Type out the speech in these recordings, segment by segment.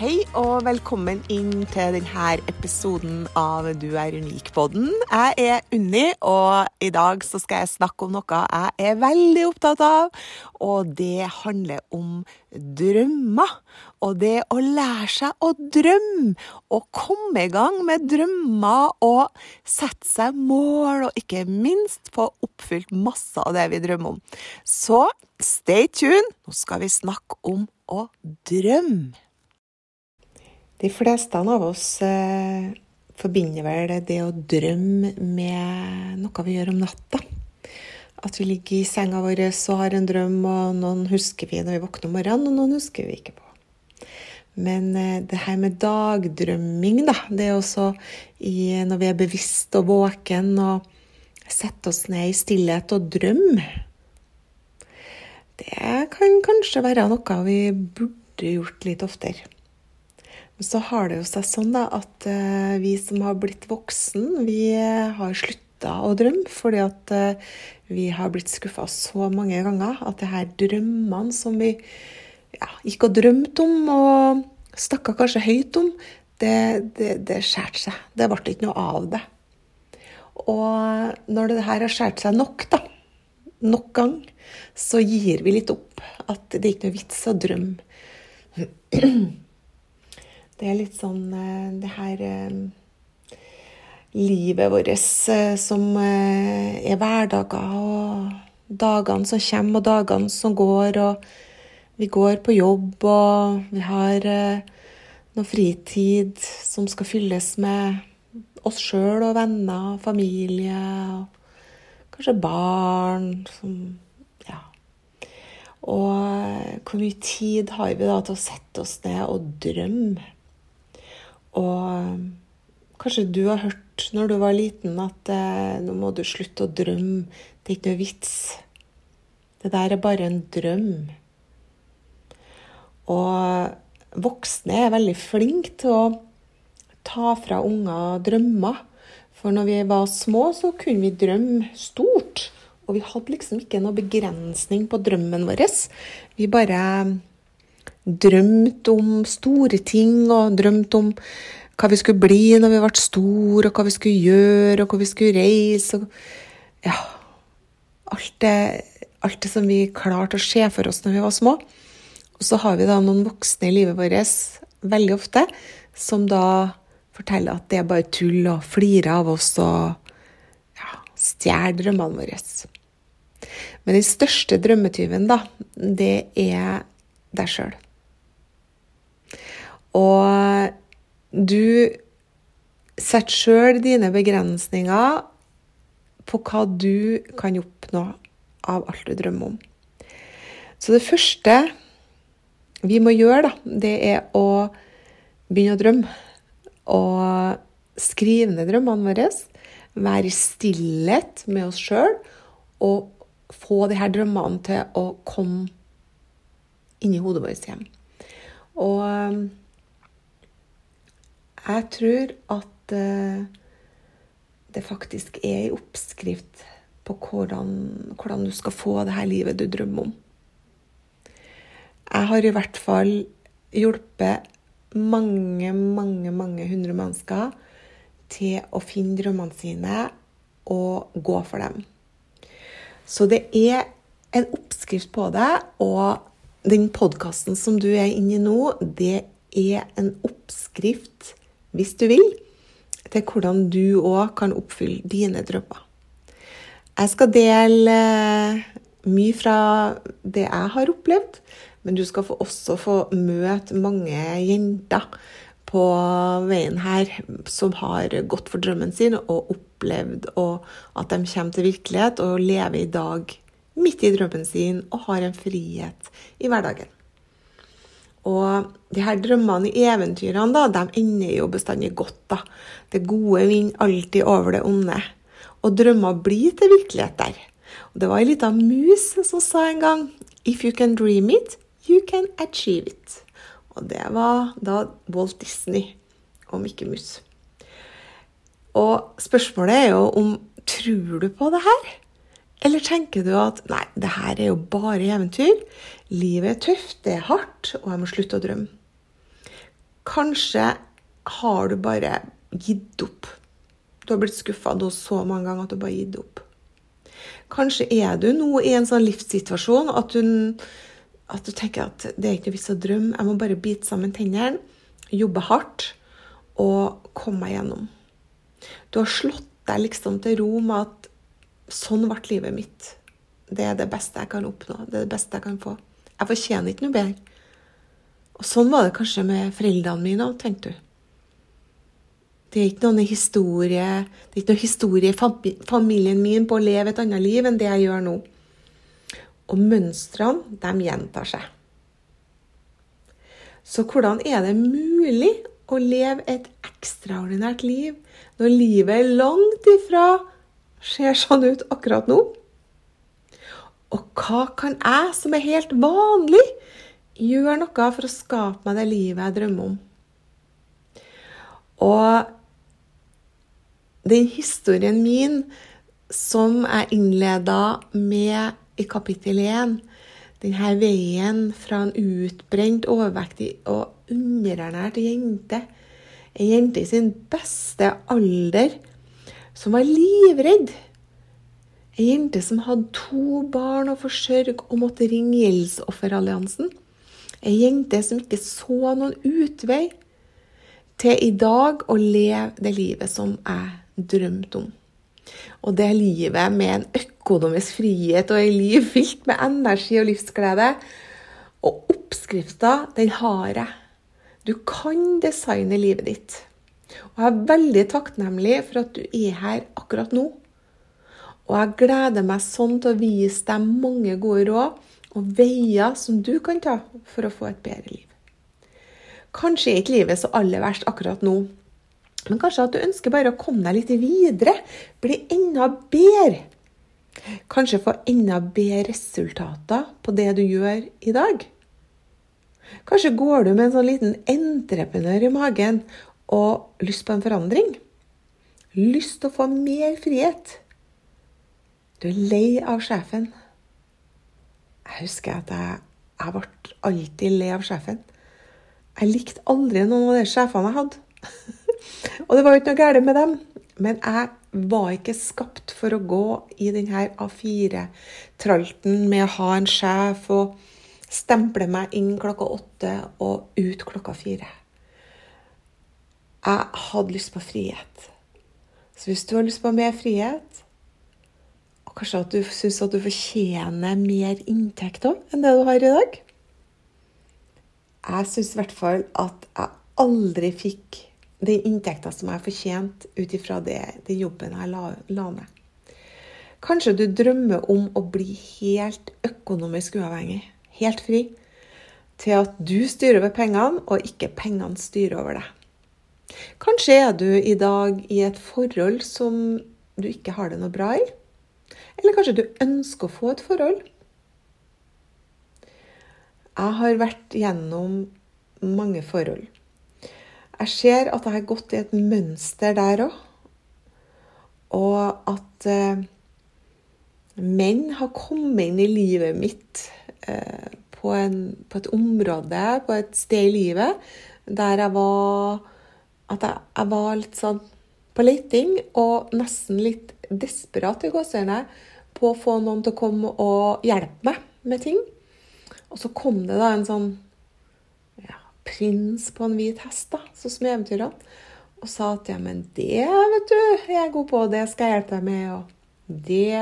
Hei og velkommen inn til denne episoden av Du er unik-podden. Jeg er Unni, og i dag skal jeg snakke om noe jeg er veldig opptatt av. Og det handler om drømmer. Og det å lære seg å drømme. Og komme i gang med drømmer og sette seg mål, og ikke minst få oppfylt masse av det vi drømmer om. Så stay tuned. Nå skal vi snakke om å drømme. De fleste av oss eh, forbinder vel det å drømme med noe vi gjør om natta. At vi ligger i senga vår og har en drøm, og noen husker vi når vi våkner om morgenen, og noen husker vi ikke på. Men eh, det her med dagdrømming, da, det er også i, når vi er bevisst og våken og setter oss ned i stillhet og drømmer Det kan kanskje være noe vi burde gjort litt oftere. Så har det jo seg sånn da, at uh, vi som har blitt voksen, vi uh, har slutta å drømme fordi at uh, vi har blitt skuffa så mange ganger at det her drømmene som vi ja, gikk og drømte om og snakka kanskje høyt om, det, det, det skjærte seg. Det ble ikke noe av det. Og når det her har skåret seg nok, da, nok gang, så gir vi litt opp. At det er ikke noe vits å drømme. Det er litt sånn eh, det her eh, Livet vårt eh, som er hverdager, og dagene som kommer, og dagene som går, og vi går på jobb, og vi har noe fritid som skal fylles med oss sjøl og venner og familie, og kanskje barn som. Og hvor mye tid har vi da til å sette oss ned og drømme? Og kanskje du har hørt når du var liten at eh, nå må du slutte å drømme. Det er ikke noe vits. Det der er bare en drøm. Og voksne er veldig flinke til å ta fra unger drømmer. For når vi var små, så kunne vi drømme stort. Og vi hadde liksom ikke noe begrensning på drømmen vår. Vi bare drømt om store ting og drømt om hva vi skulle bli når vi ble store, og hva vi skulle gjøre, og hvor vi skulle reise. Og, ja, alt det, alt det som vi klarte å se for oss når vi var små. Og så har vi da noen voksne i livet vårt, veldig ofte, som da forteller at det er bare tull, og flirer av oss og ja, stjeler drømmene våre. Men den største drømmetyven, da, det er deg sjøl. Og du setter sjøl dine begrensninger på hva du kan oppnå av alt du drømmer om. Så det første vi må gjøre, da, det er å begynne å drømme. Og skrive ned drømmene våre. Være i stillhet med oss sjøl. Og få de her drømmene til å komme inn i hodet vårt igjen. Og jeg tror at uh, det faktisk er en oppskrift på hvordan, hvordan, du skal få det her livet du drømmer om. Jeg har i hvert fall hjulpet mange, mange, mange hundre mennesker til å finne drømmene sine og gå for dem. Så det er en oppskrift på det, og den podkasten som du er inne i nå, det er en oppskrift hvis du vil, til hvordan du òg kan oppfylle dine drømmer. Jeg skal dele eh, mye fra det jeg har opplevd, Men du skal også få møte mange jenter på veien her som har gått for drømmen sin og opplevd at de kommer til virkelighet og lever i dag midt i drømmen sin og har en frihet i hverdagen. Og de her drømmene i eventyrene da, de ender jo bestandig godt. da. Det gode vinner alltid over det onde. Og drømmer blir til virkelighet der. Og Det var ei lita mus som sa en gang If you can dream it, you can achieve it. Og det var da Walt Disney og Mikke Mus. Og spørsmålet er jo om tror du på det her? Eller tenker du at nei, det her er jo bare eventyr. Livet er tøft, det er hardt, og jeg må slutte å drømme. Kanskje har du bare gitt opp. Du har blitt skuffa så mange ganger at du bare har gitt opp. Kanskje er du nå i en sånn livssituasjon at du, at du tenker at det er ikke noe vits å drømme, jeg må bare bite sammen tennene, jobbe hardt og komme meg gjennom. Du har slått deg liksom til ro med at Sånn ble livet mitt. Det er det beste jeg kan oppnå. Det er det beste jeg kan få. Jeg fortjener ikke noe bedre. Og sånn var det kanskje med foreldrene mine òg, tenkte du. Det er ikke noen historie Det er ikke noen historie i familien min på å leve et annet liv enn det jeg gjør nå. Og mønstrene, de gjentar seg. Så hvordan er det mulig å leve et ekstraordinært liv når livet er langt ifra ser sånn ut akkurat nå? Og hva kan jeg, som er helt vanlig, gjøre noe for å skape meg det livet jeg drømmer om? Og den historien min som jeg innleda med i kapittel 1, denne veien fra en utbrent, overvektig og underernært jente, en jente i sin beste alder, som var livredd. Ei jente som hadde to barn å forsørge og måtte ringe Gjeldsofferalliansen. Ei jente som ikke så noen utvei til i dag å leve det livet som jeg drømte om. Og det livet med en økonomisk frihet og et liv fylt med energi og livsglede. Og oppskrifta, den har jeg. Du kan designe livet ditt. Og jeg er veldig takknemlig for at du er her akkurat nå. Og jeg gleder meg sånn til å vise deg mange gode råd og veier som du kan ta for å få et bedre liv. Kanskje er ikke livet så aller verst akkurat nå, men kanskje at du ønsker bare å komme deg litt videre, bli enda bedre. Kanskje få enda bedre resultater på det du gjør i dag. Kanskje går du med en sånn liten entreprenør i magen og lyst på en forandring. Lyst til å få mer frihet. Du er lei av sjefen. Jeg husker at jeg, jeg ble alltid lei av sjefen. Jeg likte aldri noen av de sjefene jeg hadde. og det var jo ikke noe galt med dem, men jeg var ikke skapt for å gå i denne A4-tralten med å ha en sjef og stemple meg inn klokka åtte og ut klokka fire. Jeg hadde lyst på frihet. Så hvis du har lyst på mer frihet, og kanskje at du syns at du fortjener mer inntekt òg enn det du har i dag Jeg syns i hvert fall at jeg aldri fikk den inntekta som jeg fortjente ut ifra den jobben jeg la, la ned. Kanskje du drømmer om å bli helt økonomisk uavhengig, helt fri, til at du styrer over pengene, og ikke pengene styrer over deg. Kanskje er du i dag i et forhold som du ikke har det noe bra i. Eller kanskje du ønsker å få et forhold. Jeg har vært gjennom mange forhold. Jeg ser at jeg har gått i et mønster der òg. Og at eh, menn har kommet inn i livet mitt eh, på, en, på, et område, på et sted i livet, der jeg var at jeg, jeg var litt sånn på leiting og nesten litt desperat i gåseøynene på å få noen til å komme og hjelpe meg med ting. Og så kom det da en sånn ja, prins på en hvit hest, da, sånn som i eventyrene, og sa at ja, men det vet du, jeg er god på, det skal jeg hjelpe deg med, og det,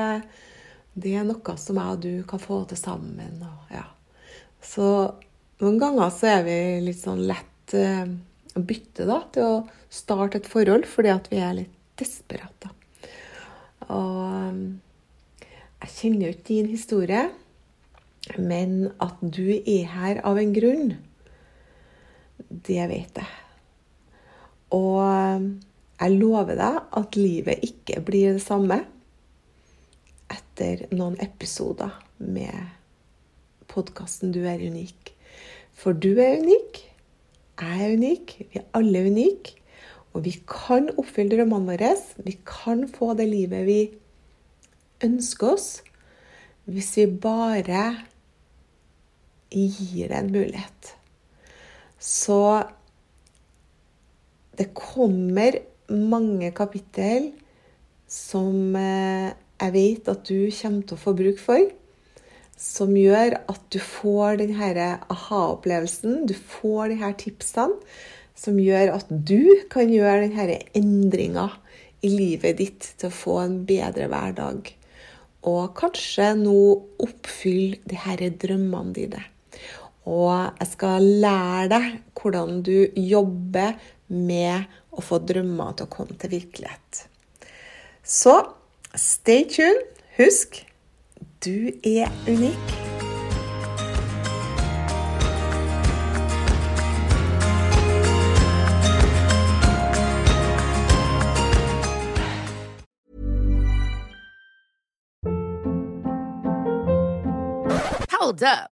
det er noe som jeg og du kan få til sammen. og ja. Så noen ganger så er vi litt sånn lett eh, å bytte da, til å starte et forhold fordi at vi er litt desperate. Og eh, jeg kjenner jo ikke din historie, men at du er her av en grunn, det vet jeg. Og eh, jeg lover deg at livet ikke blir det samme etter noen episoder med podkasten Du er unik. For du er unik, er unik, vi er alle unike. Og vi kan oppfylle drømmene våre. Vi kan få det livet vi ønsker oss, hvis vi bare gir det en mulighet. Så det kommer mange kapittel som eh, jeg vet at du kommer til å få bruk for som gjør at du får denne aha-opplevelsen, du får disse tipsene, som gjør at du kan gjøre denne endringa i livet ditt til å få en bedre hverdag. Og kanskje nå oppfylle disse drømmene dine. Og jeg skal lære deg hvordan du jobber med å få drømmer til å komme til virkelighet. Så stay tuned. Husk du er unik. Hold up.